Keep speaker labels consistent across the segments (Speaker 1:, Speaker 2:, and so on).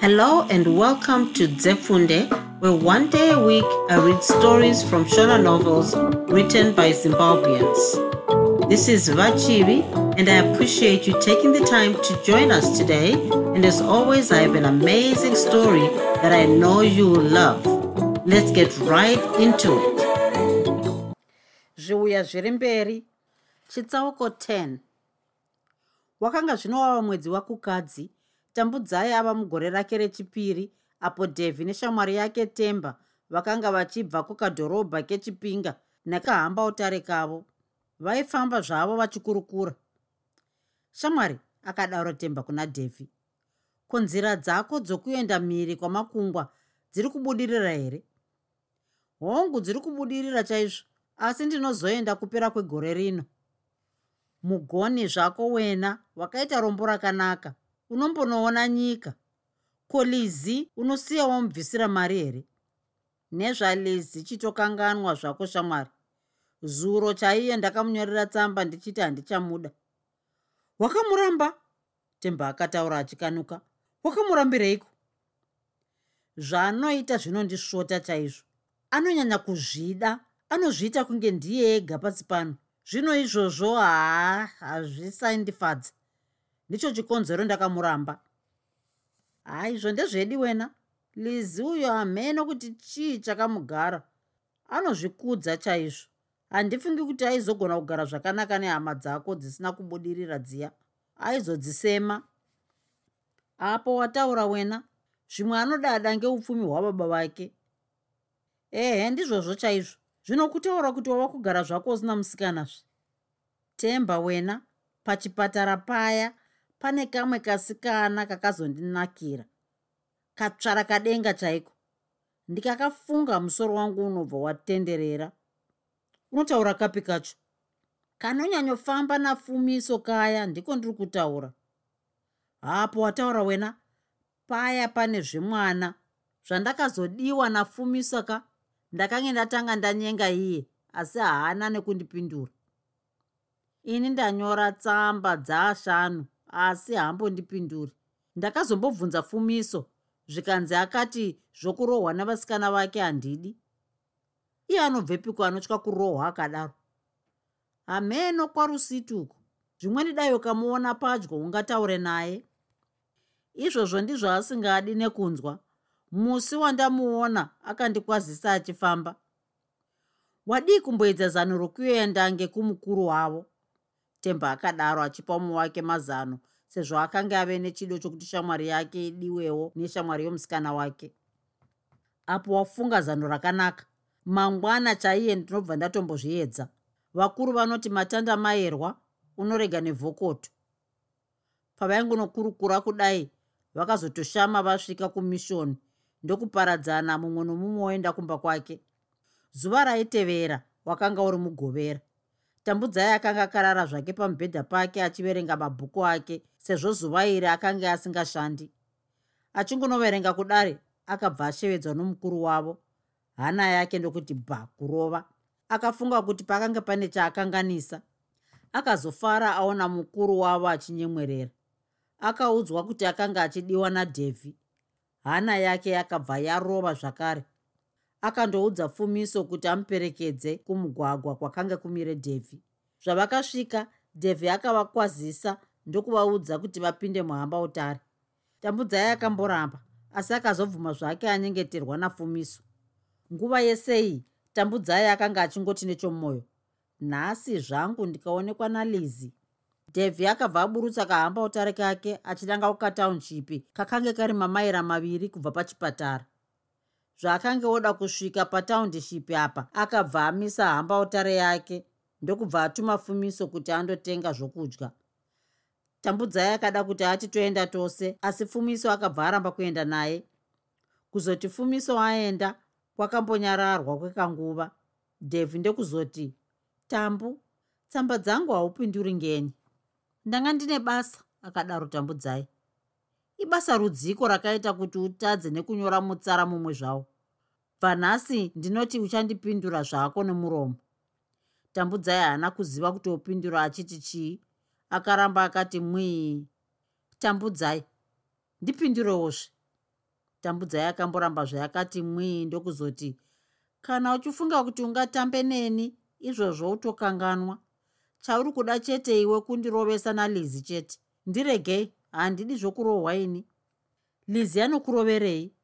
Speaker 1: Hello and welcome to Zefunde, where one day a week I read stories from Shona novels written by Zimbabweans. This is Vachivi, and I appreciate you taking the time to join us today. And as always, I have an amazing story that I know you will love. Let's get right into it.
Speaker 2: zviuya zviri mberi chitsauko 10 wakanga zvinovava mwedzi wakukadzi tambudzai ava mugore rake rechipiri apo dhevhi neshamwari yake temba vakanga vachibva kukadhorobha kechipinga nekahamba utare kavo. Vaifamba zvavo vachikurukura. Shamwari akadaura temba kuna dhevhi kunzira dzako dzokuenda mhiri kwamakungwa dziri kubudirira here? Hongu dziri kubudirira chaizvo asi ndinozoenda kupera kwegore rino. Mugoni zvako wena wakaita rombo rakanaka unombonoona nyika. Ko lizi unosiya wamubvisira mari here? Nezvalizi chitokanganwa zvako shamwari. Zuro chaiye ndakamunyorera tsamba ndichiti handichamuda. Wakamuramba? Temba akataura achikanuka. Wakamurambireiko? Zvaanoita zvinondisvota chaizvo. Anonyanya kuzvida anozviita kunge ndiye ega pasi pano. Zvino izvozvo haa hazvisaindifadza ndicho chikonzero ndakamuramba. Haizvo ndezvedi wena? Lizi uyo hameno kuti chii chakamugara. Anozvikudza chaizvo. Handifungi kuti aizogona kugara zvakanaka nehama dzako dzisina kubudirira dziya. Aizodzisema. Apo wataura wena zvimwe anodada ngeupfumi hwababa vake. Ehe ndizvozvo chaizvo. Zvino kutaura kuti wava kugara zvako usina musikanazve temba wena pachipatara paya pane kamwe kasikana kakazondinakira. Katsvara kadenga chaiko? Ndikakafunga musoro wangu unobva watenderera. Unotaura kapi kacho? Kanonyanyofamba nafumiso kaya ndiko ndiri kutaura. Hapo wataura wena. Paya pane zvemwana. Zvandakazodiwa nafumiso ka? Ndakange ndatanga ndanyenga iye asi haana nekundipindura. Ini ndanyora tsamba dzaashanu asi haambondipinduri ndakazombobvunza fumiso zvikanzi akati zvokurohwa navasikana vake handidi? Iye anobvepiko anotya kurohwa akadaro? Hameno kwarusituko zvimweni dai ukamuona padyo ungataure naye. Izvozvo ndizvo asingadi nekunzwa. Musi wandamuona akandikwazisa achifamba. Wadii kumboedza zano rokuenda ngekumukuru wavo temba akadaro achipa mumwe wake mazano sezvo akanga ave nechido chokuti shamwari yake idiwewo neshamwari yomusikana wake. Apo wafunga zano rakanaka. Mangwana chaiye ndinobva ndatombozviedza. Vakuru vanoti matanda mayerwa unorega nevhokoto. Pavaingunokurukura kudai vakazotoshama vasvika kumishoni ndokuparadzana mumwe nomumwe woenda kumba kwake. Zuva raitevera wakanga uri mugovera tambudzai akanga akarara zvake pamubhedha pake achiverenga mabhuku ake sezvo zuva iri akanga asingashandi. Achingunoverenga kudare akabva ashevedzwa nomukuru wavo hana yake ndokuti bha kurova. Akafunga kuti pakanga pane chaakanganisa akazofara aona mukuru wavo achinyemwerera. Akaudzwa kuti akanga achidiwa nadhevhi hana yake yakabva yarova zvakare akandoudza fumiso kuti amuperekedze kumugwagwa kwakanga kumire dhevhi zvavakasvika dhevhi akavakwazisa ndokuvaudza kuti vapinde muhamba utare. Tambudzai akamboramba asi akazobvuma zvake anyengeterwa nafumiso. Nguva yesei tambudzai akanga achingoti nechomwoyo nhasi zvangu ndikaonekwa nalizi. Dhevhi akabva aburutsa kahamba utare kake achitanga kukataunshipi kakange kari mamaira maviri kubva pachipatara zvaakanga oda kusvika pataundishipi apa akabva amisa hamba utare yake ndokubva atuma fumiso kuti andotenga zvokudya. Tambudzai akada kuti ati toenda tose asi fumiso akabva aramba kuenda naye. Kuzoti fumiso aenda kwakambonyararwa kwekanguva. Dhevhi ndekuzoti tambu tsamba dzangu haupinduri ngeni. Ndanga ndine basa akadaro tambudzai ibasa rudziko rakaita kuti utadze nekunyora mutsara mumwe zvawo. Bva nhasi ndinoti uchandipindura zvako nemuromo. Tambudzai haana kuziva kuti opindura achiti chii. Akaramba akati mwii. Tambudzai ndipindurewozve tambudzai akamboramba zvayakati mwii ndokuzoti kana uchifunga kuti ungatambe neni izvozvo utokanganwa. Chauri kuda chete iwe kundirovesa nalizi chete. Ndiregei handidi zvokurohwa ini lizi anokuroverei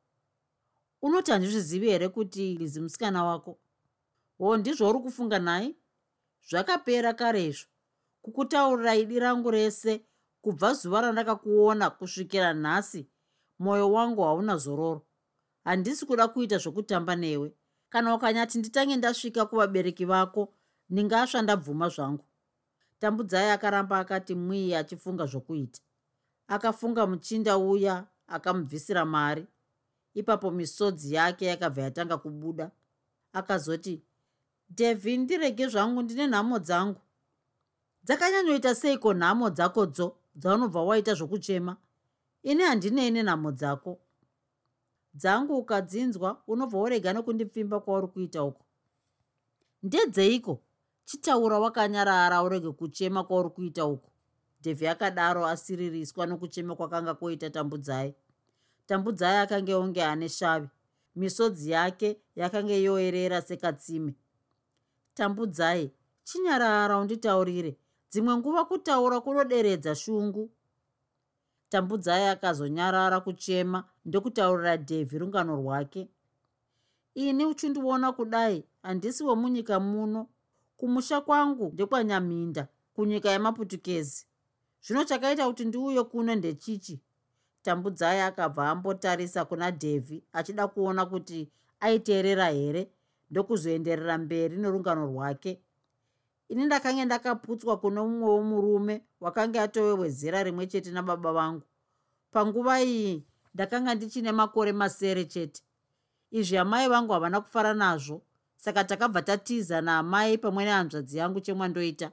Speaker 2: unoti handizvizivi here kuti lizi musikana wako? Ho ndizvo uri kufunga nhai? Zvakapera kare izvo kukutaurira idi rangu rese kubva zuva randakakuona kusvikira nhasi mwoyo wangu hauna zororo. Handisi kuda kuita zvokutamba newe. Kana ukanyati nditange ndasvika kuvabereki vako ndingasva ndabvuma zvangu. Tambudzai akaramba akati mwii achifunga zvokuita akafunga muchinda uya akamubvisira mari. Ipapo misodzi yake yakabva yatanga kubuda. Akazoti devhi ndirege zvangu ndine nhamo dzangu. Dzakanyanyoita seiko nhamo dzakodzo dzaunobva waita zvokuchema? Ini handineni nhamo dzako. Dzangu ukadzinzwa unobva worega nokundipfimba kwauri kuita uko ndedzeiko chitaura wakanyarara urege kuchema kwauri kuita uko dhevhi akadaro asiririswa nokuchema kwakanga kwoita tambudzai. Tambudzai akanga unge ane shavi. Misodzi yake yakanga yoerera sekatsime. Tambudzai chinyarara unditaurire. Dzimwe nguva kutaura kunoderedza shungu. Tambudzai akazonyarara kuchema ndokutaurira dhevhi rungano rwake. Ini uchindiona kudai handisi wemunyika muno. Kumusha kwangu ndekwanyaminda kunyika yemaputukezi zvino chakaita kuti ndiuye kuno ndechichi. Tambudzai akabva ambotarisa kuna dhevhi achida kuona kuti aiteerera here ndokuzoenderera mberi norungano rwake. Ini ndakange ndakaputswa kuno mumwewo murume wakanga atowewezera rimwe chete nababa vangu. Panguva iyi ndakanga ndichine makore masere chete. Izvi amai vangu havana kufara nazvo saka takabva tatiza naamai pamwe nehanzvadzi yangu chemwandoita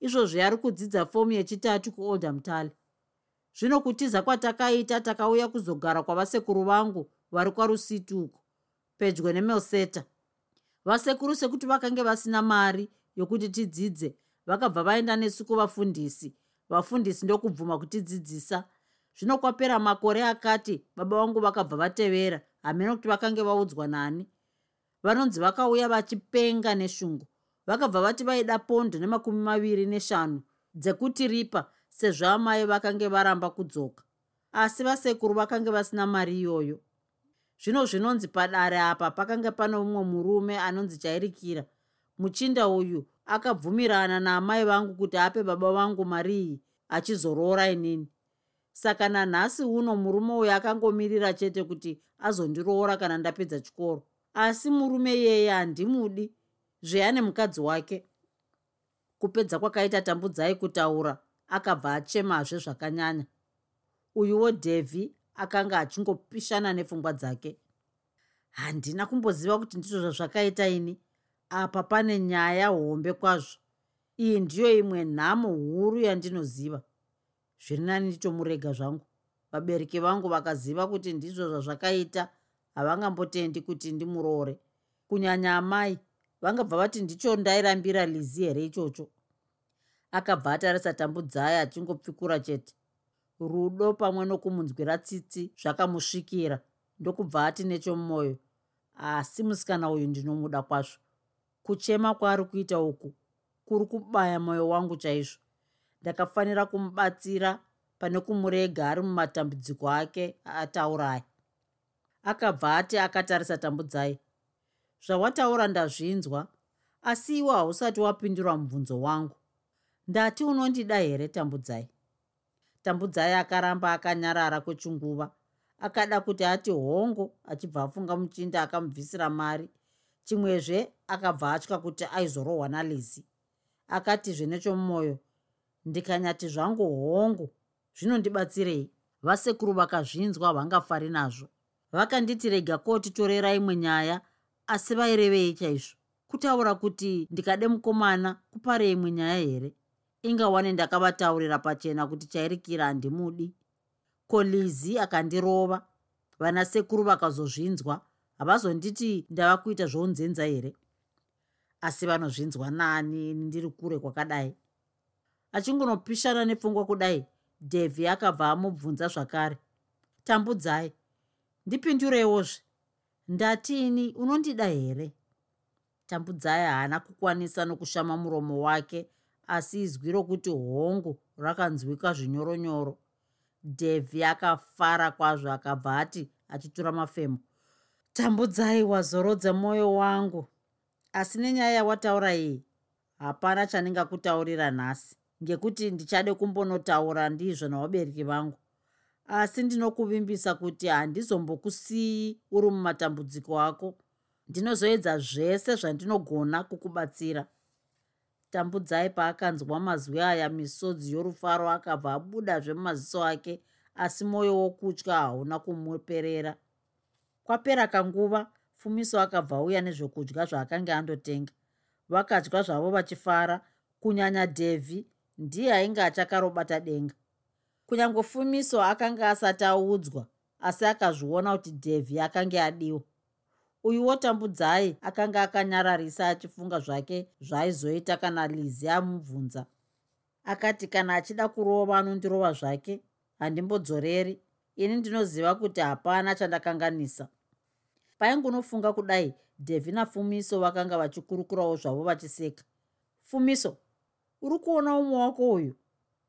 Speaker 2: izvozvi ari kudzidza fomu yechitatu kuoldham tally zvino kutiza kwatakaita takauya kuzogara kwavasekuru vangu vari kwarusitu uko pedyo nemelseta vasekuru sekuti vakange vasina mari yokuti tidzidze vakabva vaenda nesu kuvafundisi. Vafundisi ndokubvuma kutidzidzisa. Zvino kwapera makore akati baba vangu vakabva vatevera hamena kuti vakange vaudzwa nani. Vanonzi vakauya vachipenga neshungu vakabva vati vaida pondo nemakumi maviri neshanu dzekuti ripa sezvo amai vakange varamba kudzoka. Asi vasekuru vakange vasina mari iyoyo. Zvino zvinonzi padare apa pakanga pano mumwe murume anonzi chairikira. Muchinda uyu akabvumirana naamai vangu kuti ape baba vangu mari iyi achizoroora inini. Saka nanhasi uno murume uyu akangomirira chete kuti azondiroora kana ndapedza chikoro. Asi murume iyeye handimudi zveyane mukadzi wake kupedza kwakaita tambudzai kutaura akabva achemazve zvakanyanya. Uyuwo dhevhi akanga achingopishana nepfungwa dzake. Handina kumboziva kuti ndizvo zvazvakaita ini. Apa pane nyaya hombe kwazvo. Iyi ndiyo imwe nhamo huru yandinoziva. Zviri nani nditomurega zvangu. Vabereki vangu vakaziva kuti ndizvo zvazvakaita havangambotendi kuti ndimuroore kunyanya amai vangabva vati ndicho ndairambira lizi here ichocho? Akabva atarisa tambudzai achingopfikura chete. Rudo pamwe nokumunzwira tsitsi zvakamusvikira ndokubva ati nechomumwoyo asi musikana uyu ndinomuda kwazvo. Kuchema kwaari kuita uku kuri kubaya mwoyo wangu chaizvo. Ndakafanira kumubatsira pane kumurega ari mumatambudziko ake ataurayi akabva ati akatarisa tambudzai zvawataura ndazvinzwa asi iwo hausati wapindura mubvunzo wangu. Ndati unondida here tambudzai? Tambudzai akaramba akanyarara kwechinguva akada kuti ati hongo achibva afunga muchinda akamubvisira mari. Chimwezve akabva atya kuti aizorohwa nalizi. Akatizve nechomumwoyo ndikanyati zvangu hongu zvinondibatsirei? Vasekuru vakazvinzwa vangafari nazvo. Vakanditi rega kotitorera imwe nyaya asi vairevei chaizvo. Kutaura kuti ndikade mukomana kupare imwe nyaya here? Ingawane ndakavataurira pachena kuti chairikira handimudi. Kolizi akandirova. Vana sekuru vakazozvinzwa. Havazonditi ndava kuita zvounzenza here? Asi vanozvinzwa nani ndiri kure kwakadai. Achingonopishana nepfungwa kudai dhevhi akabva amubvunza zvakare. Tambudzai ndipindurewozve ndatini unondida here? Tambudzai haana kukwanisa nokushama muromo wake asi izwi rokuti hongu rakanzwika zvinyoronyoro. Devhi akafara kwazvo akabva ati achitura mafemo tambudzai wazorodza mwoyo wangu. Asi nenyaya yawataura iyi hapana chandingakutaurira nhasi ngekuti ndichade kumbonotaura ndizvo navabereki vangu asi ndinokuvimbisa kuti handizombokusiyi uri mumatambudziko ako. Ndinozoedza zvese zvandinogona kukubatsira. Tambudzai paakanzwa mazwi aya misodzi yorufaro akabva abudazve mumaziso ake asi mwoyo wokutya hauna kumuperera. Kwapera kanguva fumiso akabva auya nezvokudya zvaakanga andotenga. Vakadya zvavo vachifara kunyanya devhi ndiye ainge achakarobata denga kunyange fumiso akanga asati audzwa asi akazviona kuti devhi akanga adiwa. Uyuwo tambudzai akanga akanyararisa achifunga zvake zvaaizoita kana lizi amubvunza. Akati kana achida kurova anondirova zvake handimbodzoreri. Ini ndinoziva kuti hapana chandakanganisa. Paingunofunga kudai devhi nafumiso vakanga vachikurukurawo zvavo vachiseka. Fumiso uri kuona umwe wako uyu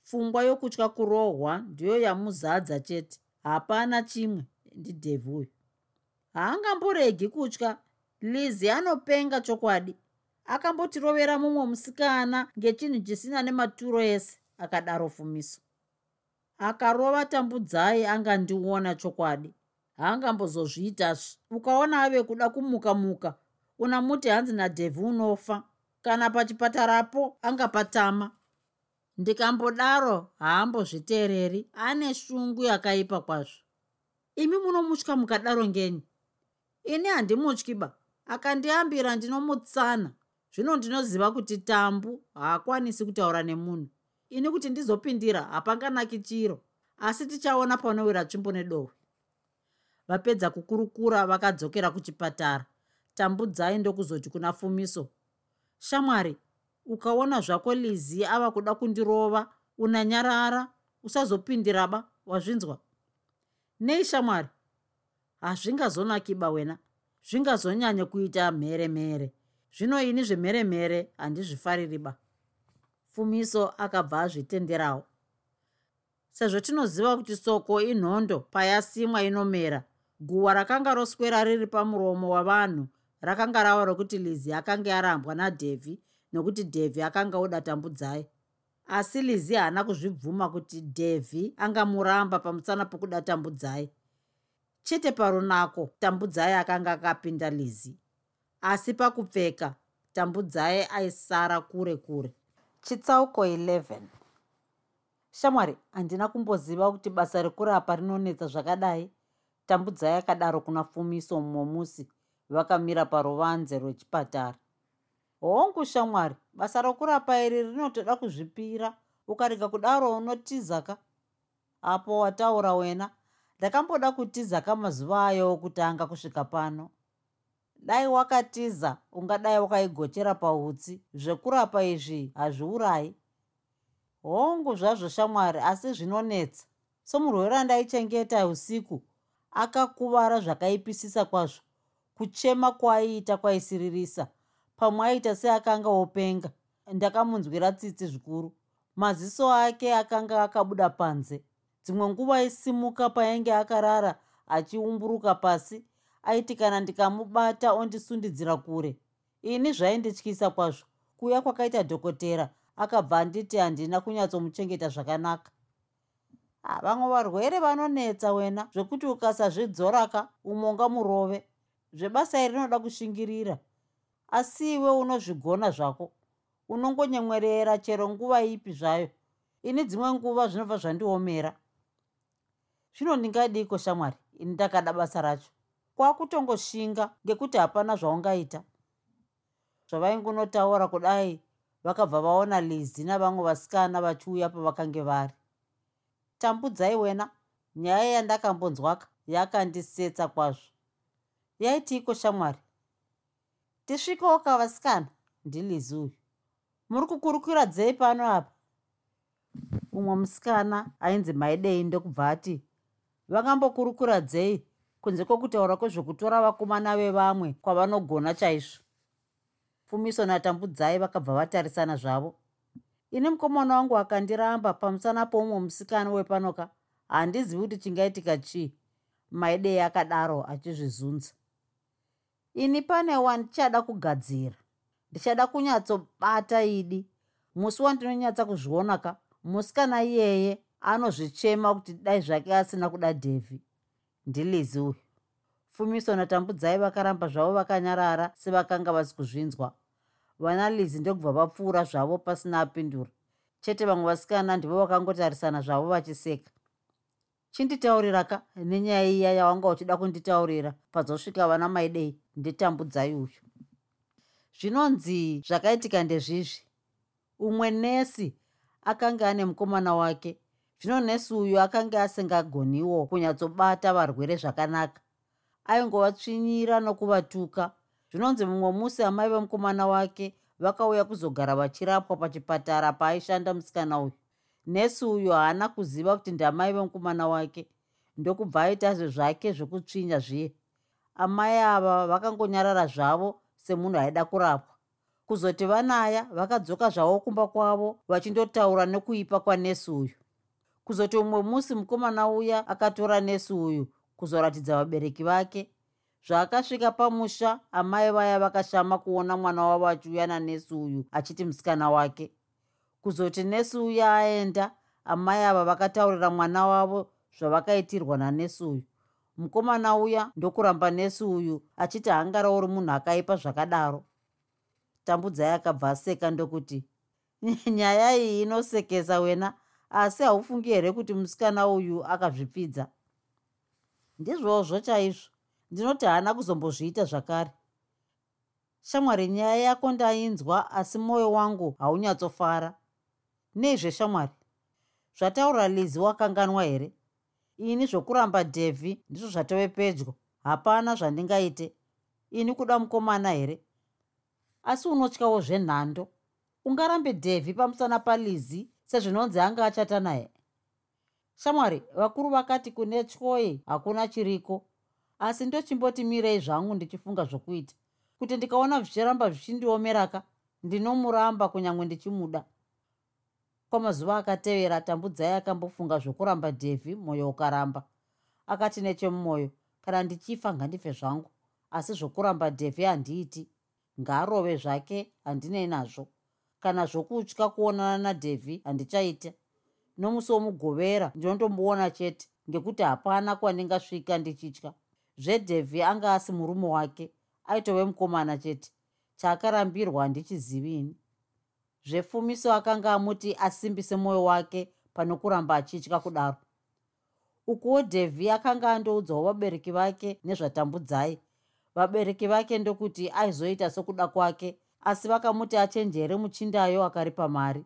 Speaker 2: pfungwa yokutya kurohwa ndiyo yamuzadza chete. Hapana chimwe ndidevhi uyu. Haangamboregi kutya. Lizi anopenga chokwadi. Akambotirovera mumwe musikana ngechinhu chisina nematuro ese akadaro fumiso. Akarova tambudzai angandiona chokwadi. Haangambozozviitasvi ukaona ave kuda kumuka muka una muti hanzi nadhevhi unofa. Kana pachipatarapo angapatama ndikambodaro haambozviteereri. Ane shungu yakaipa kwazvo. Imi munomutya mukadaro ngeni? Ini handimutyiba akandiambira ndinomutsana. Zvino ndinoziva kuti tambu haakwanisi kutaura nemunhu. Ini kuti ndizopindira hapanganaki chiro. Asi tichaona panowira tsvimbo nedohwe. Vapedza kukurukura vakadzokera kuchipatara. Tambudzai ndokuzoti kuna fumiso shamwari ukaona zvako lizi ava kuda kundirova unanyarara usazopindiraba wazvinzwa? Nei shamwari? Hazvingazonakiba wena. Zvingazonyanya kuita mhere mhere zvino ini zvemhere mhere handizvifaririba fumiso akabva azvitenderawo sezvo tinoziva kuti soko inhondo payasimwa inomera guhwa rakanga roswera riri pamuromo wavanhu rakanga rava rokuti lizi akanga arambwa nadhevhi nokuti dhevhi akanga oda tambudzai. Asi lizi haana kuzvibvuma kuti dhevhi angamuramba pamusana pokuda tambudzai. Chete parunako tambudzai akanga akapinda lizi asi pakupfeka tambudzai aisara kure kure. Chitsauko 11 shamwari handina kumboziva kuti basa rekurapa rinonetsa zvakadai. Tambudzai akadaro kuna fumiso mumwe musi vakamira paruvanze rwechipatara hongu shamwari basa rokurapa iri rinotoda kuzvipira. Ukarega kudaro unotizaka. Apo wataura wena ndakamboda kutizaka mazuva ayo okutanga kusvika pano. Dai wakatiza ungadai wakaigochera pautsi. Zvekurapa izvi hazviurayi. Hongu zvazvo shamwari asi zvinonetsa. Somurwere andaichengeta usiku akakuvara zvakaipisisa kwazvo. Kuchema kwaaiita kwaisiririsa pamwe aita seakanga openga ndakamunzwira tsitsi zvikuru. Maziso ake akanga akabuda panze. Dzimwe nguva aisimuka painge akarara achiumburuka pasi aiti kana ndikamubata ondisundidzira kure. Ini zvaindityisa kwazvo. Kuuya kwakaita dhokotera akabva anditi handina kunyatsomuchengeta zvakanaka. Vamwe varwere vanonetsa wena zvekuti ukasazvidzoraka umonga murove. Zvebasa iri rinoda kushingirira asi iwe unozvigona zvako unongonyemwerera chero nguva ipi zvayo. Ini dzimwe nguva zvinobva zvandiomera. Zvino ndingadiko shamwari ini ndakada basa racho. Kwakutongoshinga ngekuti hapana zvaungaita. Zvavaingunotaura kudai vakabva vaona lizi navamwe vasikana vachiuya pavakange vari. Tambudzai wena nyaya yandakambonzwaka yakandisetsa kwazvo. Yaitiiko shamwari tisvikewo kavasikana ndilizi uyu muri kukurukira dzei pano apa? Umwe musikana ainzi maidei ndokubva ati vakambokurukura dzei kunze kwokutaura kwezvekutora vakomana vevamwe kwavanogona chaizvo? Pfumiso natambudzai vakabva vatarisana zvavo. Ini mukomana wangu akandiramba pamusana poumwe musikana wepanoka handizivi kuti chingaitika chii? Maidei akadaro achizvizunza ini pane wandichada kugadzira. Ndichada kunyatsobata idi. Musi wandinonyatsa kuzviona ka musikana iyeye anozvichema kuti dai zvake asina kuda dhevhi ndilizi uyu. Fumiso natambudzai vakaramba zvavo vakanyarara sevakanga vasi kuzvinzwa. Vana lizi ndokubva vapfuura zvavo pasina apindura. Chete vamwe vasikana ndivo vakangotarisana zvavo vachiseka. Chinditaurira ka? Nenyaya iya yawanga uchida kunditaurira. Padzosvika vana maidei nditambudzai uyu. Zvinonzi zvakaitika ndezvizvi. Umwe nesi akanga ane mukomana wake. Zvino nesi uyu akanga asingagoniwo kunyatsobata varwere zvakanaka. Aingovatsvinyira nokuvatuka. Zvinonzi mumwe musi amai vemukomana wake vakauya kuzogara vachirapwa pachipatara paaishanda musikana uyu. Nesi uyu haana kuziva kuti ndamai vemukomana wake. Ndokubva aita zvezvake zvekutsvinya zviye amai ava vakangonyarara zvavo semunhu aida kurapwa. Kuzoti vanaya vakadzoka zvavo kumba kwavo vachindotaura nekuipa kwanesi uyu. Kuzoti umwe musi mukomana uya akatora nesi uyu kuzoratidza vabereki vake zvaakasvika pamusha amai vaya vakashama kuona mwana wavo achiuya nanesi uyu achiti musikana wake. Kuzoti nesi uya aenda amai ava vakataurira mwana wavo zvavakaitirwa nanesi uyu mukomana uya ndokuramba nesi uyu achiti haangarouri munhu akaipa zvakadaro. Tambudzai akabva aseka ndokuti nyaya iyi inosekesa wena asi haufungi here kuti musikana uyu akazvipfidza? Ndizvozvo chaizvo ndinoti haana kuzombozviita zvakare. Shamwari nyaya yako ndainzwa asi mwoyo wangu haunyatsofara neizveshamwari zvataura lizi wakanganwa here ini zvokuramba dhevhi ndizvo zvatove pedyo. Hapana zvandingaite. Ini kuda mukomana here? Asi unotyawo zvenhando. Ungarambe dhevhi pamusana palizi sezvinonzi anga achata naye. Shamwari vakuru vakati kune tyoyi hakuna chiriko. Asi ndochimboti mirei zvangu ndichifunga zvokuita. Kuti ndikaona zvichiramba zvichindiomeraka ndinomuramba kunyange ndichimuda kwamazuva akatevera tambudzai akambofunga zvokuramba dhevhi mwoyo ukaramba. Akati nechemumwoyo kana ndichifa ngandife zvangu. Asi zvokuramba dhevhi handiiti ngaarove zvake handinei nazvo. Kana zvokutya kuonana nadhevhi handichaita nomusi womugovera ndinondomboona chete ngekuti hapana kwandingasvika ndichitya. Zvedhevhi anga asi murume wake aitove mukomana chete. Chaakarambirwa handichizivini zvefumiso akanga amuti asimbise mwoyo wake pano kuramba achitya kudaro. Ukuwo dhevhi akanga andoudzawo vabereki vake nezvatambudzai. Vabereki vake ndokuti aizoita sokuda kwake asi vakamuti achenjere muchindayo akaripa mari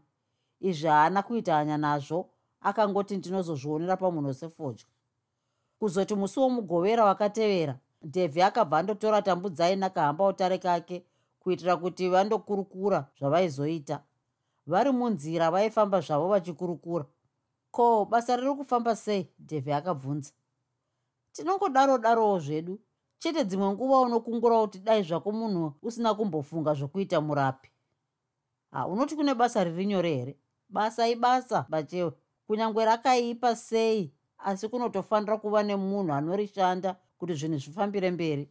Speaker 2: izvi haana kuita hanya nazvo akangoti ndinozozvionera pamunhu sefodya kuzoti musi womugovera wakatevera dhevhi akabva andotora tambudzai nakahamba utare kake kuitira kuti vandokurukura zvavaizoita. Vari munzira vaifamba zvavo vachikurukura. Ko basa riri kufamba sei? Dhevhi akabvunza. Tinongodaro darowo zvedu. Chete dzimwe nguva unokungura kuti dai zvako munhu usina kumbofunga zvokuita murapi. Ha unoti kune basa riri nyore here? Basa ibasa bachewe kunyange rakaipa sei? Asi kunotofanira kuva nemunhu anorishanda kuti zvinhu zvifambire mberi.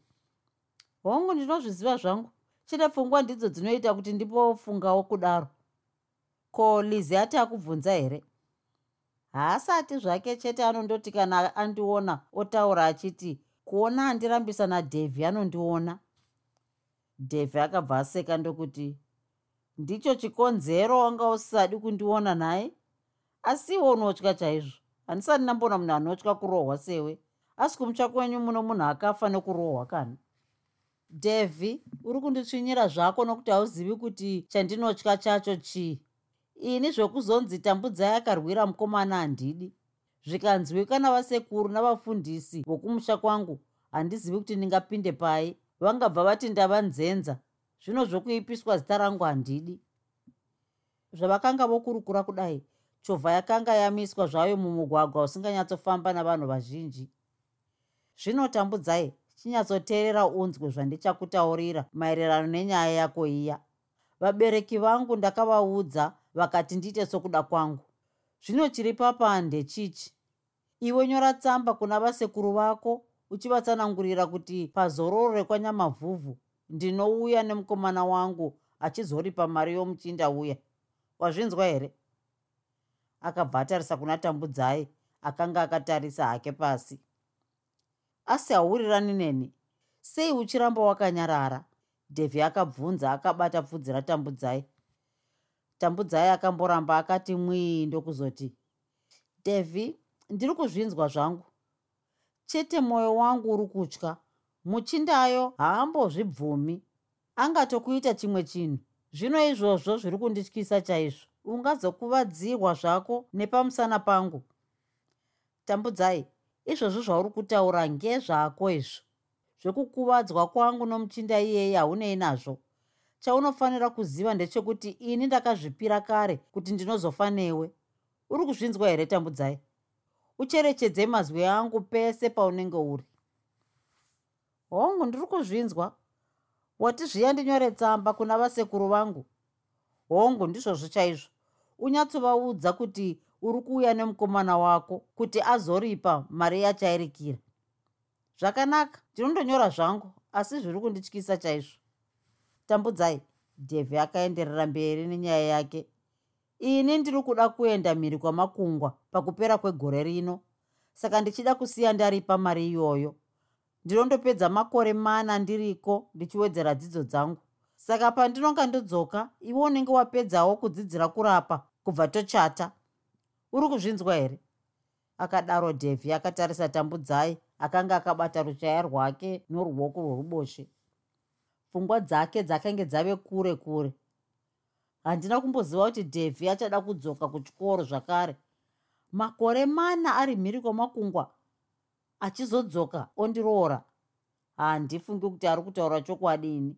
Speaker 2: Hongu ndinozviziva zvangu chete pfungwa ndidzo dzinoita kuti ndipofungawo kudaro. Ko lizi ati akubvunza here? Haasati zvake chete anondoti kana andiona otaura achiti kuona handirambisa nadhevhi anondiona. Dhevhi akabva aseka ndokuti ndicho chikonzero wanga usisadi kundiona naye? Asi iwo unotya chaizvo? Handisati ndambona munhu anotya kurohwa sewe. Asi kumutsva kwenyu muno munhu akafa nekurohwa kana dhevhi uri kunditsvinyira zvako nokuti hauzivi kuti chandinotya chacho chii. Ini zvokuzonzi tambudzai akarwira mukomana handidi zvikanzwika navasekuru navafundisi vokumusha kwangu handizivi kuti ndingapinde pai vangabva vati ndava nzenza zvino zvokuipiswa zita rangu handidi. Zvavakanga vokurukura kudai chovha yakanga yamiswa zvayo mumugwagwa usinganyatsofamba navanhu vazhinji. Zvino tambudzai chinyatsoteerera unzwe zvandichakutaurira maererano nenyaya yako iya. Vabereki vangu ndakavaudza vakati ndiite sokuda kwangu. Zvino chiri papa ndechichi iwe nyora tsamba kuna vasekuru vako uchivatsanangurira kuti pazororo rekwanyamavhuvhu ndinouya nemukomana wangu achizoripa mari yomuchinda uya. Wazvinzwa here? Akabva atarisa kuna tambudzai akanga akatarisa hake pasi asi haurirani neni. Sei uchiramba wakanyarara? Dhevhi akabvunza akabata pfudzi ratambudzai. Tambudzai akamboramba akati mwii ndokuzoti dhevhi ndiri kuzvinzwa zvangu. Chete mwoyo wangu uri kutya. Muchindayo haambozvibvumi. Angatokuita chimwe chinhu. Zvino izvozvo zviri kundityisa chaizvo. Ungazokuvadzirwa zvako nepamusana pangu. Tambudzai izvozvo zvauri kutaura ngezvako izvo. Zvekukuvadzwa kwangu nomuchinda iyeye haunei nazvo. Chaunofanira kuziva ndechekuti ini ndakazvipira kare kuti ndinozofa newe uri kuzvinzwa here tambudzai ucherechedze mazwi angu pese paunenge uri. Hongu ndiri kuzvinzwa wati zviya ndinyore tsamba kuna vasekuru vangu? Hongu ndizvozvo chaizvo. Unyatsovaudza kuti uri kuuya nemukomana wako kuti azoripa mari yachairikira. Zvakanaka ndinondonyora zvangu asi zviri kundityisa chaizvo. Tambudzai dhevhi akaenderera mberi nenyaya yake. Ini ndiri kuda kuenda mhiri kwamakungwa pakupera kwegore rino saka ndichida kusiya ndaripa mari iyoyo. Ndinondopedza makore mana ndiriko ndichiwedzera dzidzo dzangu. Saka pandinonga ndodzoka iwe unenge wapedzawo kudzidzira kurapa kubva tochata uri kuzvinzwa here? Akadaro dhevhi akatarisa tambudzai akanga akabata ruchaya rwake noruoko rworuboshe pfungwa dzake dzakange dzave kure kure. Handina kumboziva kuti dhevhi achada kudzoka kuchikoro zvakare. Makore mana ari mhiri kwamakungwa achizodzoka ondiroora. Handifungi kuti ari kutaura chokwadini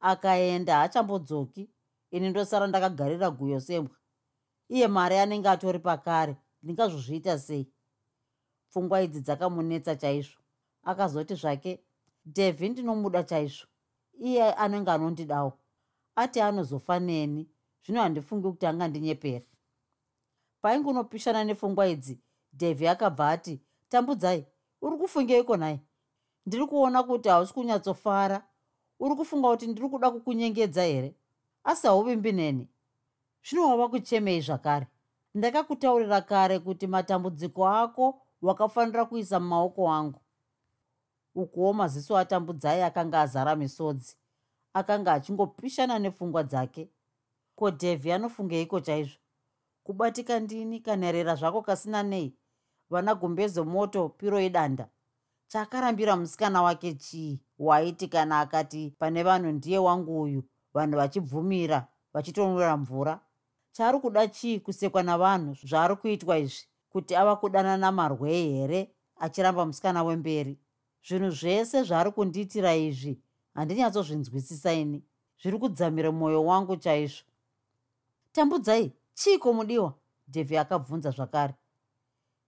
Speaker 2: akaenda haachambodzoki ini ndosara ndakagarira guyo sembwa iye mari anenge atori pakare ndingazozviita sei? Pfungwa idzi dzakamunetsa chaizvo. Akazoti zvake devhi ndinomuda chaizvo. Iye anenge anondidawo. Ati anozofa neni zvino handifungi kuti angandinyepera paingunopishana nepfungwa idzi devhi akabva ati tambudzai uri kufungeiko nai ndiri kuona kuti hausi kunyatsofara. Uri kufunga kuti ndiri kuda kukunyengedza here? Asi hauvimbi neni zvino wava kuchemei zvakare. Ndakakutaurira kare kuti matambudziko ako wakafanira kuisa mumaoko angu. Ukuwo maziso atambudzai akanga azara misodzi akanga achingopishana nepfungwa dzake. Ko dhevhi anofungeiko chaizvo? Kubatika ndini kanherera zvako kasina nei? Vana gumbezo moto piro idanda. Chakarambira musikana wake chii? Waiti kana akati pane vanhu ndiye wangu uyu. Vanhu vachibvumira vachitonwira mvura chaari kuda chii kusekwa navanhu zvaari kuitwa izvi? Kuti ava kudanana marwei here achiramba musikana wemberi? Zvinhu zvese zvaari kundiitira izvi handinyatsozvinzwisisa ini zviri kudzamira mwoyo wangu chaizvo. Tambudzai chiiko mudiwa dhevhi akabvunza zvakare.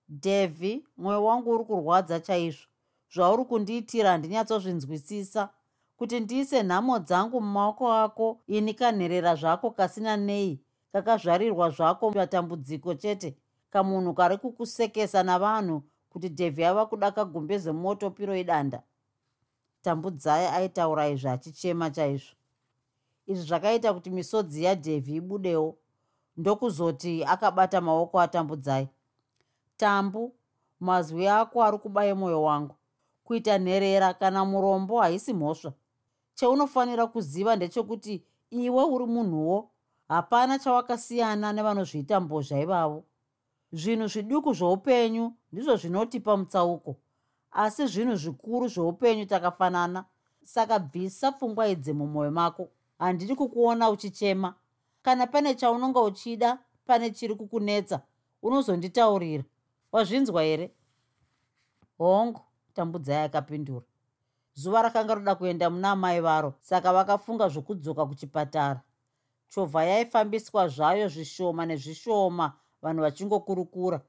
Speaker 2: Dhevhi mwoyo wangu uri kurwadza chaizvo. Zvauri kundiitira handinyatsozvinzwisisa kuti ndiise nhamo dzangu mumaoko ako ini kanherera zvako kasina nei kakazvarirwa zvako matambudziko chete. Kamunhu kari kukusekesa navanhu kuti dhevhi ava kuda kagumbeze moto piro idanda. Tambudzai aitaura izvi achichema chaizvo. Izvi zvakaita kuti misodzi yadhevhi ibudewo. Ndokuzoti akabata maoko atambudzai. Tambu mazwi ako ari kubaye mwoyo wangu. Kuita nherera kana murombo haisi mhosva. Cheunofanira kuziva ndechekuti iwe uri munhuwo hapana chawakasiyana nevanozviita mbozha ivavo. Zvinhu zviduku zveupenyu ndizvo zvinotipa mutsauko asi zvinhu zvikuru zveupenyu takafanana saka bvisa pfungwa idzi mumwoyo mako. Handidi kukuona uchichema. Kana pane chaunonga uchida pane chiri kukunetsa unozonditaurira. Wazvinzwa here? Hongu tambudzai akapindura zuva rakanga roda kuenda muna mai varo saka vakafunga zvokudzoka kuchipatara chovha yaifambiswa zvayo zvishoma nezvishoma vanhu vachingokurukura.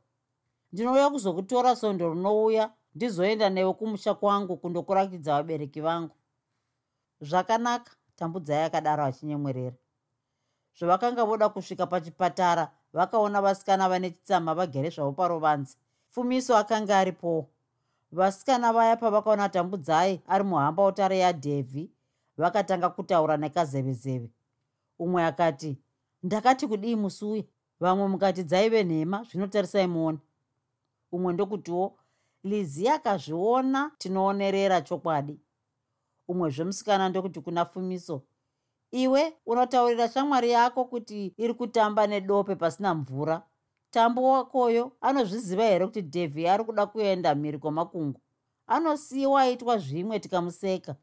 Speaker 2: Ndinouya kuzokutora sondo rinouya ndizoenda newe kumusha kwangu kundokurakidza vabereki vangu. Zvakanaka tambudzai akadaro achinyemwerera zvavakanga voda kusvika pachipatara vakaona vasikana vane chitsama vagere zvavo parovanzi fumiso akanga aripowo vasikana vaya pavakaona tambudzai ari muhamba utare yadhevhi vakatanga kutaura nekazevezeve umwe akati ndakati kudii musi uya vamwe mukati dzaive nhema zvinotarisai muone umwe ndokutiwo lizi akazviona tinoonerera chokwadi. Umwezve musikana ndokuti kuna fumiso iwe unotaurira shamwari yako kuti iri kutamba nedope pasina mvura. Tambo wakoyo anozviziva here kuti dhevhi ari kuda kuenda mhiri kwamakungu anosiyiwa aitwa zvimwe tikamuseka.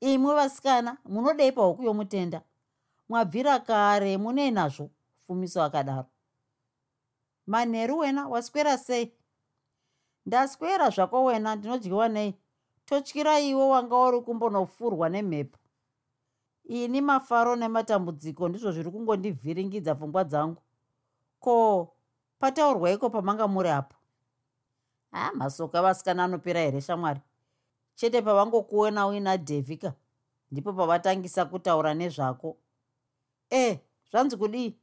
Speaker 2: Imwe vasikana munodei pahuku yomutenda mwabvira kare munei nazvo fumiso akadaro. Manheru wena waswera sei? Ndaswera zvako wena ndinodyiwa nei? Totyira iwe wanga uri kumbonofurwa nemhepo. Ini mafaro nematambudziko ndizvo zviri kungondivhiringidza pfungwa dzangu. Ko pataurwaiko pamanga muri apo ha masoka vasikana anopera here shamwari? Chete pavangokuona uina dhevhika ndipo pavatangisa kutaura nezvako e zvanzi kudii?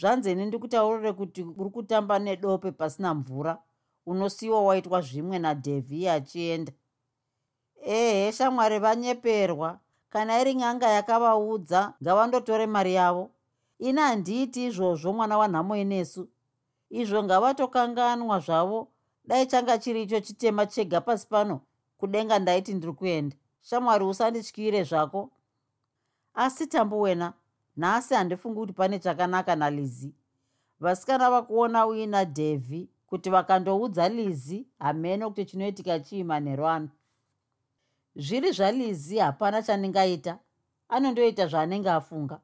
Speaker 2: Zvanzi ini ndikutaurire kuti uri kutamba nedope pasina mvura unosiyiwa waitwa zvimwe nadhevhi achienda. Ehe shamwari vanyeperwa. Kana iri nyanga yakavaudza ngavandotore mari yavo. Ini handiiti izvozvo mwana wanhamo inesu izvo ngavatokanganwa zvavo. Dai changa chiri icho chitema chega pasi pano kudenga ndaiti ndiri kuenda. Shamwari usandityire zvako. Asi tambo wena nhasi handifungi kuti pane chakanaka nalizi. Vasikana vakuona uina dhevhi kuti vakandoudza lizi hamene kuti chinoitika chii manheru ano zviri zvalizi hapana chandingaita anondoita zvaanenge afunga.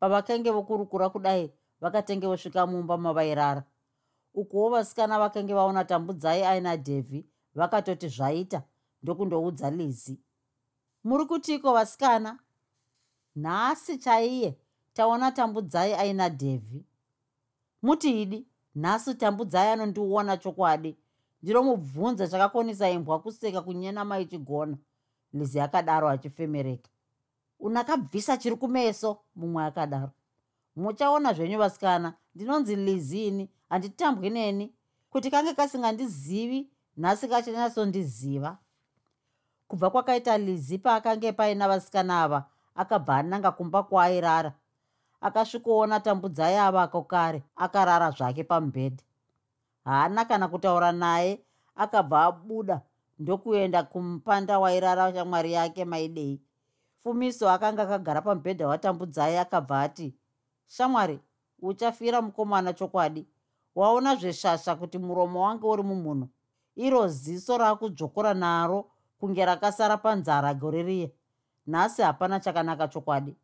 Speaker 2: Pavakange vokurukura kudai vakatenge vosvika mumba mavairara. Ukuwo vasikana vakange vaona tambudzai aina dhevhi vakatoti zvaita ndokundoudza lizi. Muri kutiko vasikana nhasi chaiye taona tambudzai aina dhevhi mutiidi nhasi tambudzai anondiona chokwadi. Ndinomubvunza chakakonisa imbwa kuseka kunyena maichigona lizi akadaro achifemereka. Unakabvisa chiri kumeso? Mumwe akadaro. Muchaona zvenyu vasikana. Ndinonzi lizini handitambwi neni. Kuti kange kasingandizivi nhasi kachanyatsondiziva kubva kwakaita lizi paakange paina vasikana ava akabva ananga kumba kwaairara akasvikoona tambudzai avako kare akarara zvake pamubhedha. Haana kana kutaura naye akabva abuda ndokuenda kumupanda wairara shamwari yake maidei. Fumiso akanga akagara pamubhedha watambudzai akabva ati shamwari uchafira mukomana chokwadi? Waona zveshasha kuti muromo wange uri mumhuno. Iro ziso raakudzvokora naro kunge rakasara panzara gore riye nhasi hapana chakanaka chokwadi.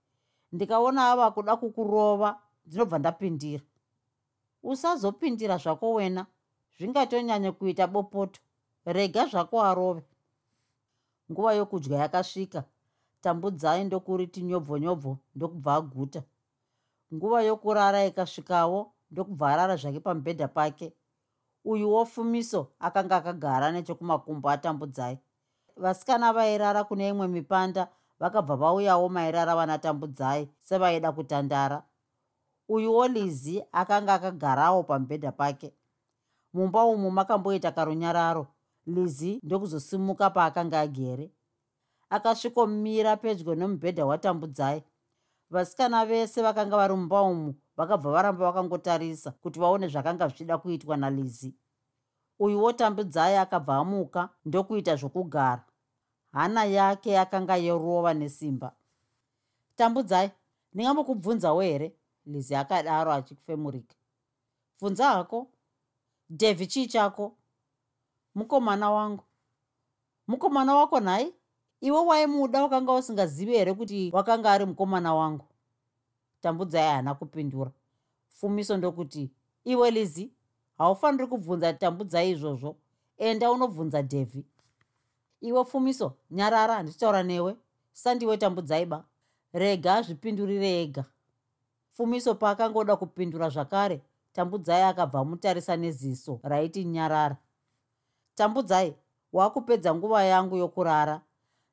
Speaker 2: Ndikaona ava kuda kukurova ndinobva ndapindira. Usazopindira zvako wena zvingatonyanya kuita bopoto. Rega zvako arove. Nguva yokudya yakasvika. Tambudzai ndokuriti nyobvo nyobvo ndokubva aguta. Nguva yokurara ikasvikawo ndokubva arara zvake pamubhedha pake. Uyu wofumiso akanga akagara nechekumakumbo atambudzai. Vasikana vairara kune imwe mipanda vakabva vauyawo mairara vanatambudzai sevaida kutandara. Uyuwo lizi akanga akagarawo pamubhedha pake. Mumba umu makamboita karunyararo. Lizi ndokuzosimuka paakanga agere. Akasvikomira pedyo nomubhedha watambudzai. Vasikana vese vakanga vari mumba umu vakabva varamba vakangotarisa kuti vaone zvakanga zvichida kuitwa nalizi. Uyu wotambudzai akabva amuka ndokuita zvokugara hana yake yakanga yorova nesimba. Tambudzai ndingambokubvunzawo here? Lizi akadaro achifemurika bvunza hako. Dhevhi chii chako? Mukomana wangu. Mukomana wako nhai? Iwe waimuda wakanga usingazivi here kuti wakanga ari mukomana wangu? Tambudzai haana kupindura. Fumiso ndokuti iwe lizi haufaniri kubvunza tambudzai izvozvo. Enda unobvunza dhevhi iwe fumiso nyarara handichitaura newe. Sandiwe tambudzai ba rega zvipindurire ega. Fumiso paakangoda kupindura zvakare tambudzai akabva amutarisa neziso raiti nyarara. Tambudzai wakupedza nguva yangu yokurara.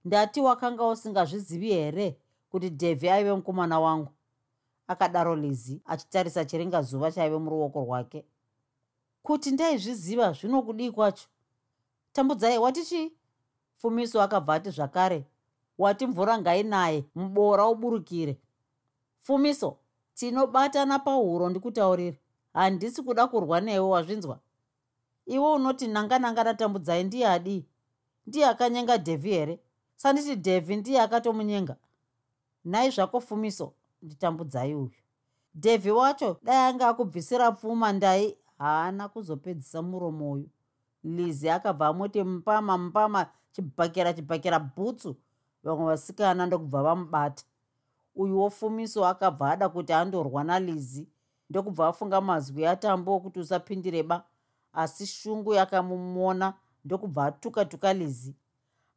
Speaker 2: Ndati wakanga usingazvizivi here kuti dhevhi aive mukomana wangu? Akadaro lizi achitarisa chiringa zuva chaive muruoko rwake. Kuti ndaizviziva zvinokudii kwacho? Tambudzai wati chii fumiso akabva ati zvakare wati mvura ngainaye muboora uburukire. Fumiso tinobatana pahuro ndikutaurire. Handisi kuda kurwa newe wazvinzwa. Iwe unoti nanga nanga natambudzai ndiye adii? Ndiye akanyenga dhevhi here? Sanditi dhevhi ndiye akatomunyenga? Nhai zvako fumiso nditambudzai uyu. Dhevhi wacho dai anga akubvisira pfuma ndai haana kuzopedzisa muromo uyu. Lizi akabva amoti mpama mpama chibhakera chibhakera bhutsu. Vamwe vasikana ndokubva vamubata. Uyu wofumiso akabva ada kuti andorwa nalizi. Ndokubva afunga mazwi atambo okuti usapindire ba. Asi shungu yakamumona ndokubva atuka tuka lizi.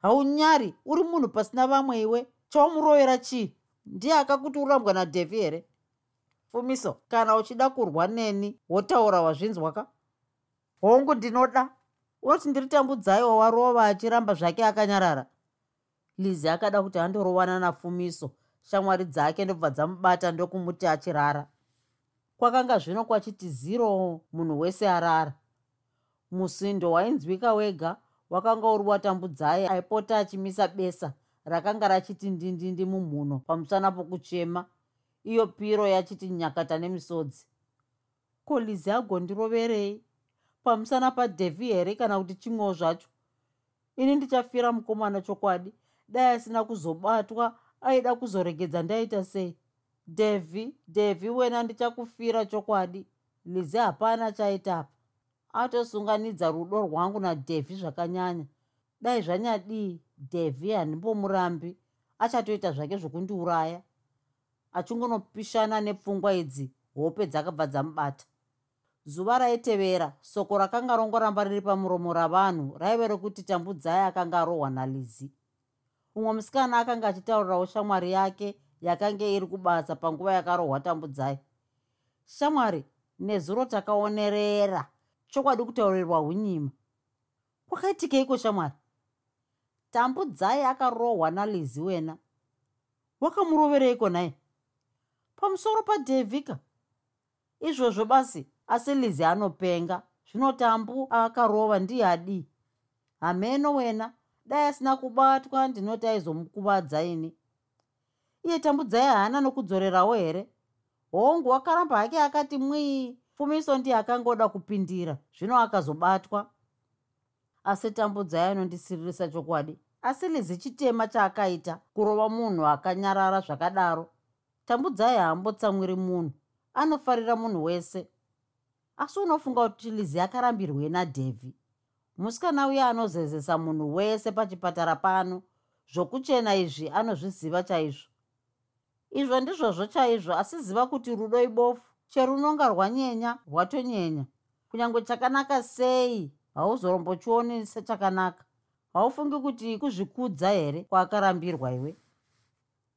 Speaker 2: Haunyari uri munhu pasina vamwe iwe? Chaumurovera chii? Ndiye akakuti urambwa nadhevhi here? Fumiso kana uchida kurwa neni wotaura wazvinzwaka? Hongu ndinoda unoti ndiri tambudzai wawarova achiramba zvake akanyarara. Lizi akada kuti andorovana nafumiso. Shamwari dzake ndobva dzamubata ndokumuti achirara. Kwakanga zvino kwachiti ziro munhu wese arara. Musindo wainzwika wega wakanga uri watambudzai aipota achimisa besa rakanga rachiti ndindindi mumhuno pamusana pokuchema. Iyo piro yachiti nyakata nemisodzi. Ko lizi agondiroverei pamusana padhevhi here kana kuti chimwewo zvacho? Ini ndichafira mukomana chokwadi. Dai asina kuzobatwa aida kuzoregedza ndaita sei? Dhevhi dhevhi wena ndichakufira chokwadi. Lizi hapana chaitapa atosunganidza rudo rwangu nadhevhi zvakanyanya. Dai zvanyadii? Dhevhi handimbomurambi achatoita zvake zvokundiuraya. Achingonopishana nepfungwa idzi hope dzakabva dzamubata zuva raitevera soko rakanga rongoramba riri pamuromo ravanhu raive rokuti tambudzai akanga arohwa nalizi. Umwe musikana akanga achitaurirawo shamwari yake yakanga iri kubasa panguva yakarohwa tambudzai. Shamwari nezuro takaonerera chokwadi kutaurirwa unyima kwakaitikeiko shamwari? Tambudzai akarohwa nalizi wena. Wakamurovereiko nai pamusoro padhevhika izvozvo basi asi lizi anopenga. Zvino tambu akarova ndiye adii hameno wena dai asina kubatwa ndinoti aizomukuvadza ini. Iye tambudzai haana nokudzorerawo here? Hongu wakaramba hake akati mwii fumiso ndiye akangoda kupindira zvino akazobatwa. Asi tambudzai anondisiririsa chokwadi. Asi lizi chitema chaakaita kurova munhu akanyarara zvakadaro. Tambudzai haambotsamwiri munhu anofarira munhu wese asi unofunga kuti lizi akarambirwei nadhevhi musikana uye anozezesa munhu wese pachipatara pano zvokuchena izvi anozviziva chaizvo. Izvo ndizvozvo chaizvo asi ziva kuti rudo ibofu cherunonga rwanyenya rwatonyenya. Kunyange chakanaka sei hauzorombochioni sechakanaka. Haufungi kuti kuzvikudza here kwaakarambirwa iwe?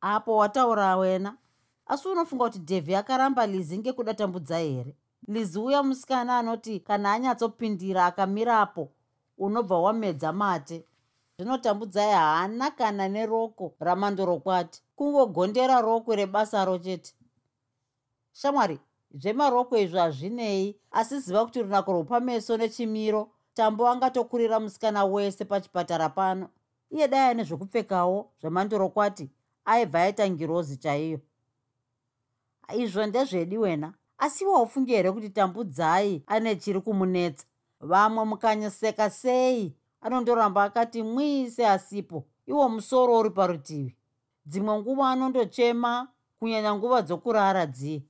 Speaker 2: Apo wataura wena. Asi unofunga kuti dhevhi akaramba lizi ngekuda tambudzai here lizi uya musikana anoti kana anyatsopindira akamirapo unobva wamedza mate. Zvinotambudzai haana kana neroko ramandorokwati kungogondera rokwe rebasaro chete. Shamwari zvemarokwe izvo hazvinei asi ziva kuti runako rwopameso nechimiro tambo angatokurira musikana wese pachipatara pano. Iye dai ane zvokupfekawo zvemandorokwati aibva aita ngirozi chaiyo. Izvo ndezvedi wena asi waufungi here kuti tambudzai ane chiri kumunetsa? Vamwe mukanyaseka sei? Anondoramba akati mwii seasipo. Iwo musoro uri parutivi. Dzimwe nguva anondochema kunyanya nguva dzokurara dziye.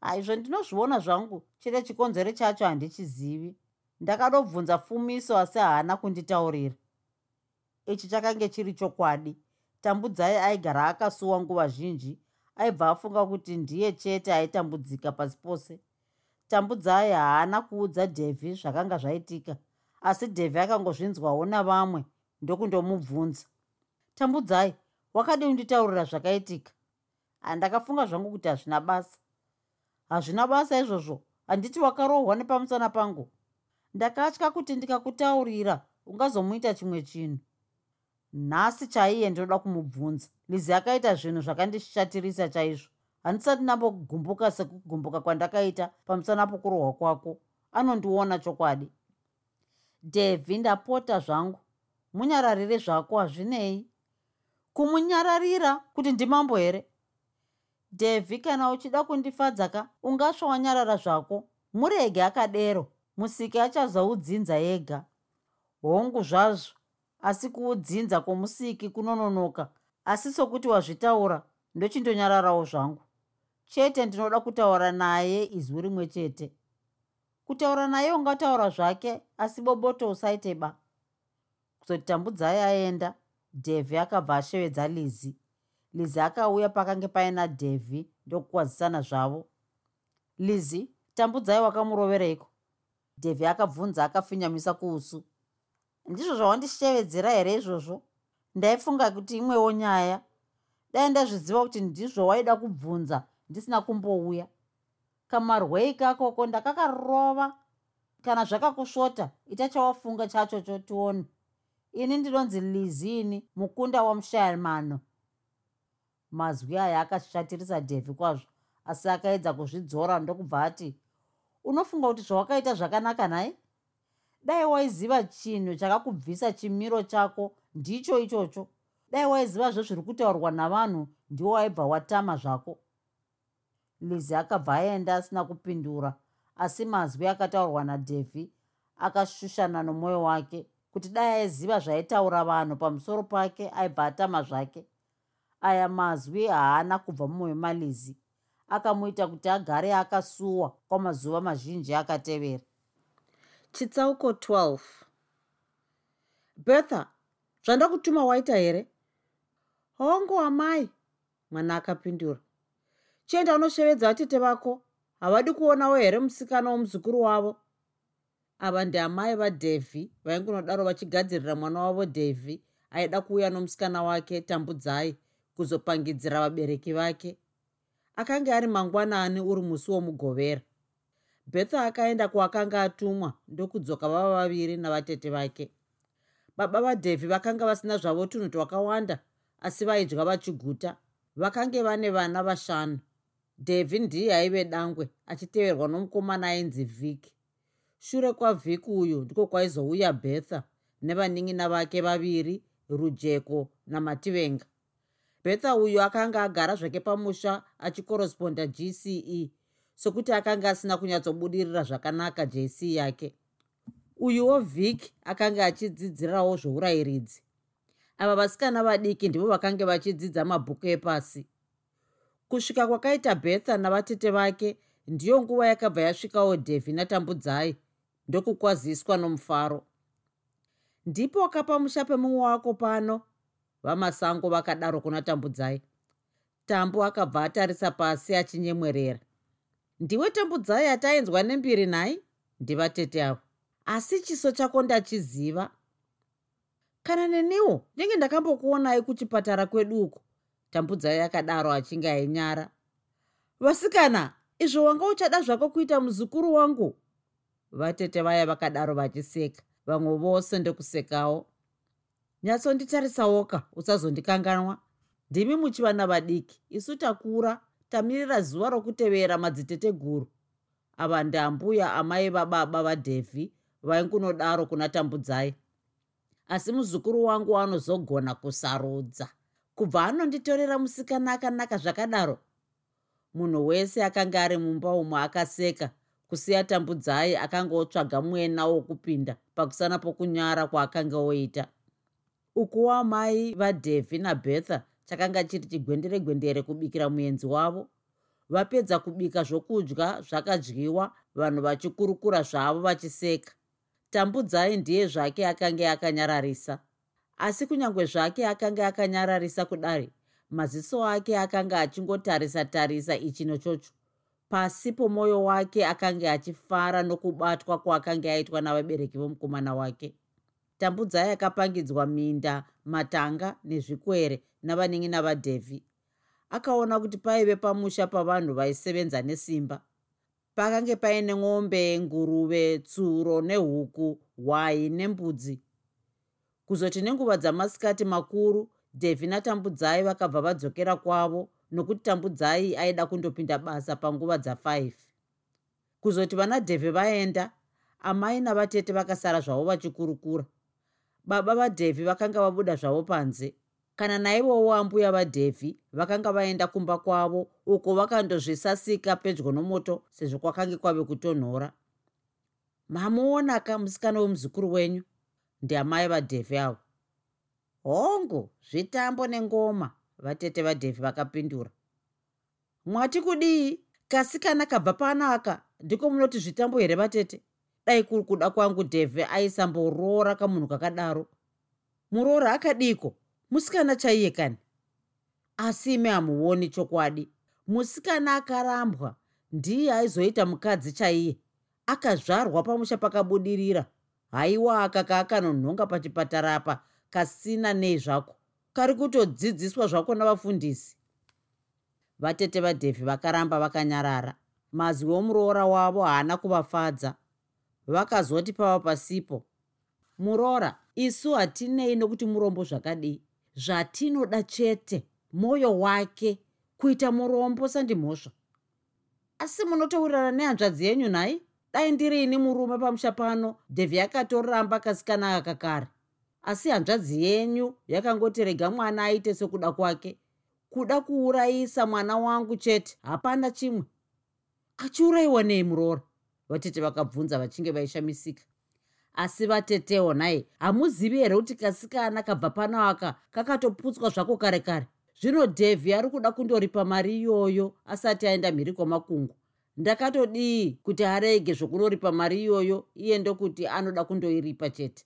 Speaker 2: Aizvo ndinozviona zvangu chete chikonzero chacho handichizivi. Ndakadobvunza fumiso asi haana kunditaurira. Ichi chakange chiri chokwadi. Tambudzai aigara akasuwa nguva zhinji aibva afunga kuti ndiye chete aitambudzika pasi pose. Tambudzai haana kuudza dhevhi zvakanga zvaitika asi dhevhi akangozvinzwawo navamwe ndokundomubvunza. Tambudzai wakadi unditaurira zvakaitika? Handakafunga zvangu kuti hazvina basa. Hazvina basa izvozvo handiti wakarohwa nepamusana pangu. Ndakatya kuti ndikakutaurira ungazomuita chimwe chinhu. Nhasi chaiye ndinoda kumubvunza lizi akaita zvinhu zvakandishatirisa chaizvo. Handisati nambogumbuka sekugumbuka kwandakaita pamusana pokurohwa kwako. Anondiona chokwadi. Devhi ndapota zvangu. Munyararire zvako hazvinei. Kumunyararira kuti ndimambo here? Devhi kana uchida kundifadza ka ungasva wanyarara zvako. Murege akadero. Musiki achazoudzinza yega hongu zvazvo asi kuudzinza kwomusiki kunononoka asi sokuti wazvitaura ndochindonyararawo zvangu. Chete ndinoda kutaura naye izwi rimwe chete. Kutaura naye ungataura zvake asi boboto usaite ba. Kuzoti tambudzai aenda dhevhi akabva ashevedza lizi. Lizi akauya pakange paina dhevhi ndokukwazisana zvavo. Lizi tambudzai wakamurovereiko dhevhi akabvunza akafinyamisa kuusu ndizvo zvawandishevedzera here izvozvo ndaifunga kuti imwewo nyaya. Dai ndazviziva kuti ndizvo waida kubvunza ndisina kumbouya. Kamarwei kakoko ndakakarova. Kana zvakakusvota ita chawafunga chachocho tione ini ndinonzi lizini mukunda wamushaimano mazwi aya akashatirisa dhevhi kwazvo asi akaedza kuzvidzora ndokubva ati unofunga kuti zvawakaita zvakanaka nai dai waiziva chinhu chakakubvisa chimiro chako ndicho ichocho. Dai waiziva zvo zviri kutaurwa navanhu ndiwo waibva watama zvako. Lizi akabva aenda asina kupindura asi mazwi akataurwa nadhevhi akashushana nomwoyo wake kuti dai aiziva zvaitaura vanhu pamusoro pake aibva atama zvake. Aya mazwi haana kubva mumwoyo malizi akamuita kuti agare akasuwa kwamazuva mazhinji akatevera.
Speaker 1: Chitsauko 12 bertha zvandakutuma waita here? Hongu amai mwana akapindura. Chienda unoshevedza vatete vako. Havadi kuonawo here musikana womuzukuru wavo? Ava ndiamai vadhevhi vaingunodaro vachigadzirira mwana wavo dhevhi aida kuuya nomusikana wake tambudzai kuzopangidzira vabereki vake. Akanga ari mangwanani uri musi womugovera. Betha akaenda kuakanga atumwa ndokudzoka vava vaviri navatete vake baba vadhevhi vakanga vasina zvavo tunhu twakawanda asi vaidya vachiguta. Vakange vane vana vashanu dhevhi ndiye aive dangwe achiteverwa nomukomana ainzi vhiki. Shure kwavhiki uyu ndiko kwaizouya betha nevanin'ina vake vaviri rujeko namativenga. Betha uyu akanga agara zvake pamusha achikoresponda gce sokuti akanga asina kunyatsobudirira zvakanaka jc yake uyuwo vhiki akanga achidzidzirawo zvourayiridzi ava vasikana vadiki ndivo vakanga vachidzidza mabhuku epasi. Kusvika kwakaita betha navatete vake ndiyo nguva yakabva yasvikawo dhevhi natambudzai ndokukwaziswa nomufaro. Ndipo wakapamusha pemumwe wako pano vamasango vakadaro kuna tambudzai tambo akabva atarisa pasi achinyemwerera. Ndiwe tambudzai ataenzwa nembiri nhai? Ndivatete avo asi chiso chako ndachiziva. Kana neniwo ndenge ndakambokuonai kuchipatara kwedu uko. Tambudzai akadaro achinge ainyara. Vasikana izvo wanga uchada zvako kuita muzukuru wangu? Vatete vaya vakadaro vachiseka vamwe vose ndokusekawo nyatsonditarisawoka usazondikanganwa. Ndimi muchivana vadiki isu takura tamirira zuva rokutevera madziteteguru. Ava ndambuya amai vababa vadhevhi vaingunodaro kuna tambudzai. Asi muzukuru wangu anozogona kusarudza. Kubva anonditorera musikana akanaka zvakadaro munhu wese akanga ari mumba umwe akaseka kusiya tambudzai akanga otsvaga mwena wokupinda pakusana pokunyara kwaakanga oita. Ukuwa mai vadhevhi nabetha chakanga chiri chigwendere gwendere kubikira muenzi wavo. Vapedza kubika zvokudya zvakadyiwa vanhu vachikurukura zvavo vachiseka tambudzai ndiye zvake akanga akanyararisa. Asi kunyange zvake akanga akanyararisa kudari maziso ake akanga achingotarisa tarisa ichi nochocho pasi pomwoyo wake akanga achifara nokubatwa kwaakanga aitwa navabereki vomukomana wake. Tambudzai akapangidzwa minda matanga nezvikwere navaningi navadhevhi. Akaona kuti paive pamusha pavanhu vaisevenza nesimba
Speaker 2: pakange paine ng'ombe nguruve tsuro nehuku hwai nembudzi. Kuzoti nenguva dzamasikati makuru devhi natambudzai vakabva vadzokera kwavo nokuti tambudzai aida kundopinda basa panguva dza5 kuzoti vana dhevhi vaenda amai navatete vakasara zvavo vachikurukura. Baba vadhevhi vakanga vabuda zvavo panze kana naivowo ambuya vadhevhi vakanga vaenda kumba kwavo uko vakandozvisasika pedyo nomoto sezvo kwakange kwave kutonhora. Mamuonaka musikana wemuzukuru wenyu ndiamai vadhevhi avo. Hongu zvitambo nengoma vatete vadhevhi vakapindura. Mwati kudii? Kasikana kabva panaka ndiko munoti zvitambo here vatete? Dai kuri kuda kwangu dhevhi aisamboroora kamunhu kakadaro. Muroora akadiko musikana chaiye kani? Asi ime hamuoni chokwadi. Musikana akarambwa ndiye aizoita mukadzi chaiye. Akazvarwa pamusha pakabudirira. Haiwa aka kaakanonhonga pachipatara apa kasina nei zvako kari kutodzidziswa zvako navafundisi. Vatete vadhevhi vakaramba vakanyarara. Mazwi omuroora wavo haana kuvafadza. Vakazoti pava pasipo muroora isu hatinei nokuti murombo zvakadii zvatinoda chete mwoyo wake kuita murombo sandimhosva. Asi munotourirana nehanzvadzi yenyu nhai? Dai ndirini murume pamusha pano? Dhevhi yakatoramba kasikana aka kare asi hanzvadzi yenyu yakangoti rega mwana aite sekuda kwake. Kuda kuurayisa mwana wangu chete hapana chimwe. Achiurayiwa nei muroora? Vatete vakabvunza vachinge vaishamisika asi vatetewo nai hamuzivi here kuti kasikana kabva pano aka kakatoputswa zvako kare kare? Zvino dhevhi ari kuda kundoripa mari iyoyo asati aenda mhiri kwamakungu ndakatodii kuti arege zvokunoripa mari iyoyo iye ndokuti anoda kundoiripa chete.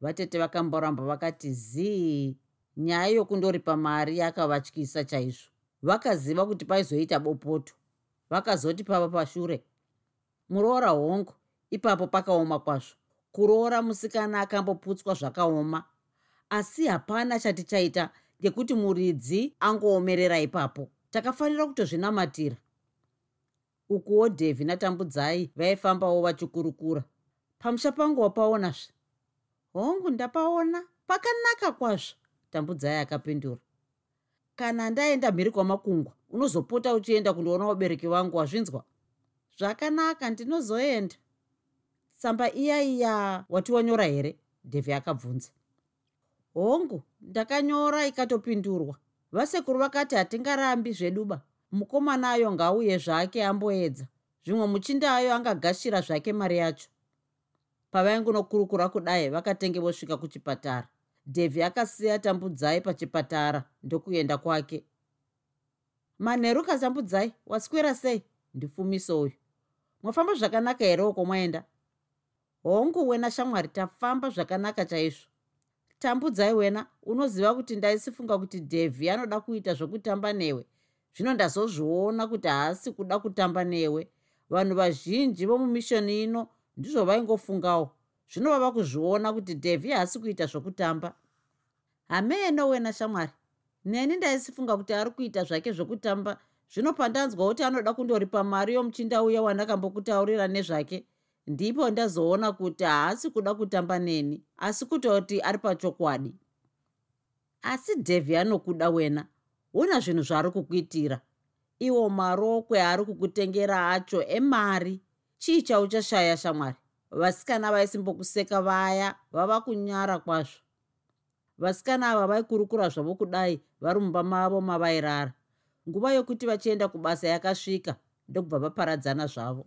Speaker 2: Vatete vakamboramba vakati zii nyaya yokundoripa mari yakavatyisa chaizvo. Vakaziva kuti paizoita bopoto. Vakazoti pava pashure. Muroora hongu ipapo pakaoma kwazvo. Kuroora musikana akamboputswa zvakaoma. Asi hapana chatichaita ngekuti muridzi angoomerera ipapo. Takafanira kutozvinamatira. Ukuwo dhevhi natambudzai vaifambawo vachikurukura. Pamusha pangu wapaonazve hongu ndapaona. Pakanaka kwazvo tambudzai akapindura. Kana ndaenda mhiri kwamakungwa unozopota uchienda kundoona vabereki vangu wazvinzwa? Zvakanaka ndinozoenda tsamba iya iya wati wanyora here? Dhevhi akabvunza. Hongu ndakanyora ikatopindurwa. Vasekuru vakati hatingarambi zveduba. Mukomana ayo ngauye zvake amboedza. Zvimwe muchindayo angagashira zvake mari yacho. Pavaingunokurukura kudai vakatenge vosvika kuchipatara. Dhevhi akasiya tambudzai pachipatara ndokuenda kwake. Manheru katambudzai waswera sei? Ndifumiso uyu. Mwafamba zvakanaka here uko mwaenda hongu wena shamwari tafamba zvakanaka chaizvo. Tambudzai wena unoziva kuti ndaisifunga kuti dhevhi anoda kuita zvokutamba newe. Zvino ndazozviona kuti haasi kuda kutamba newe. Vanhu vazhinji vomumishoni ino ndizvo vaingofungawo. Zvino vava kuzviona kuti dhevhi haasi kuita zvokutamba hameno wena shamwari. Neni ndaisifunga kuti ari kuita zvake zvokutamba zvino pandanzwa kuti anoda kundoripa mari yomuchinda uya wandakambokutaurira nezvake ndipo ndazoona kuti haasi kuda kutamba neni asi kutoti ari pachokwadi. Asi dhevhi anokuda wena ona zvinhu zvaari kukuitira. Iwo marokwe ari kukutengera acho emari. Chii chauchashaya shamwari? Vasikana vaisimbokuseka vaya vava kunyara kwazvo. Vasikana ava vaikurukura zvavo kudai vari mumba mavo mavairara. Nguva yokuti vachienda kubasa yakasvika ndokubva vaparadzana zvavo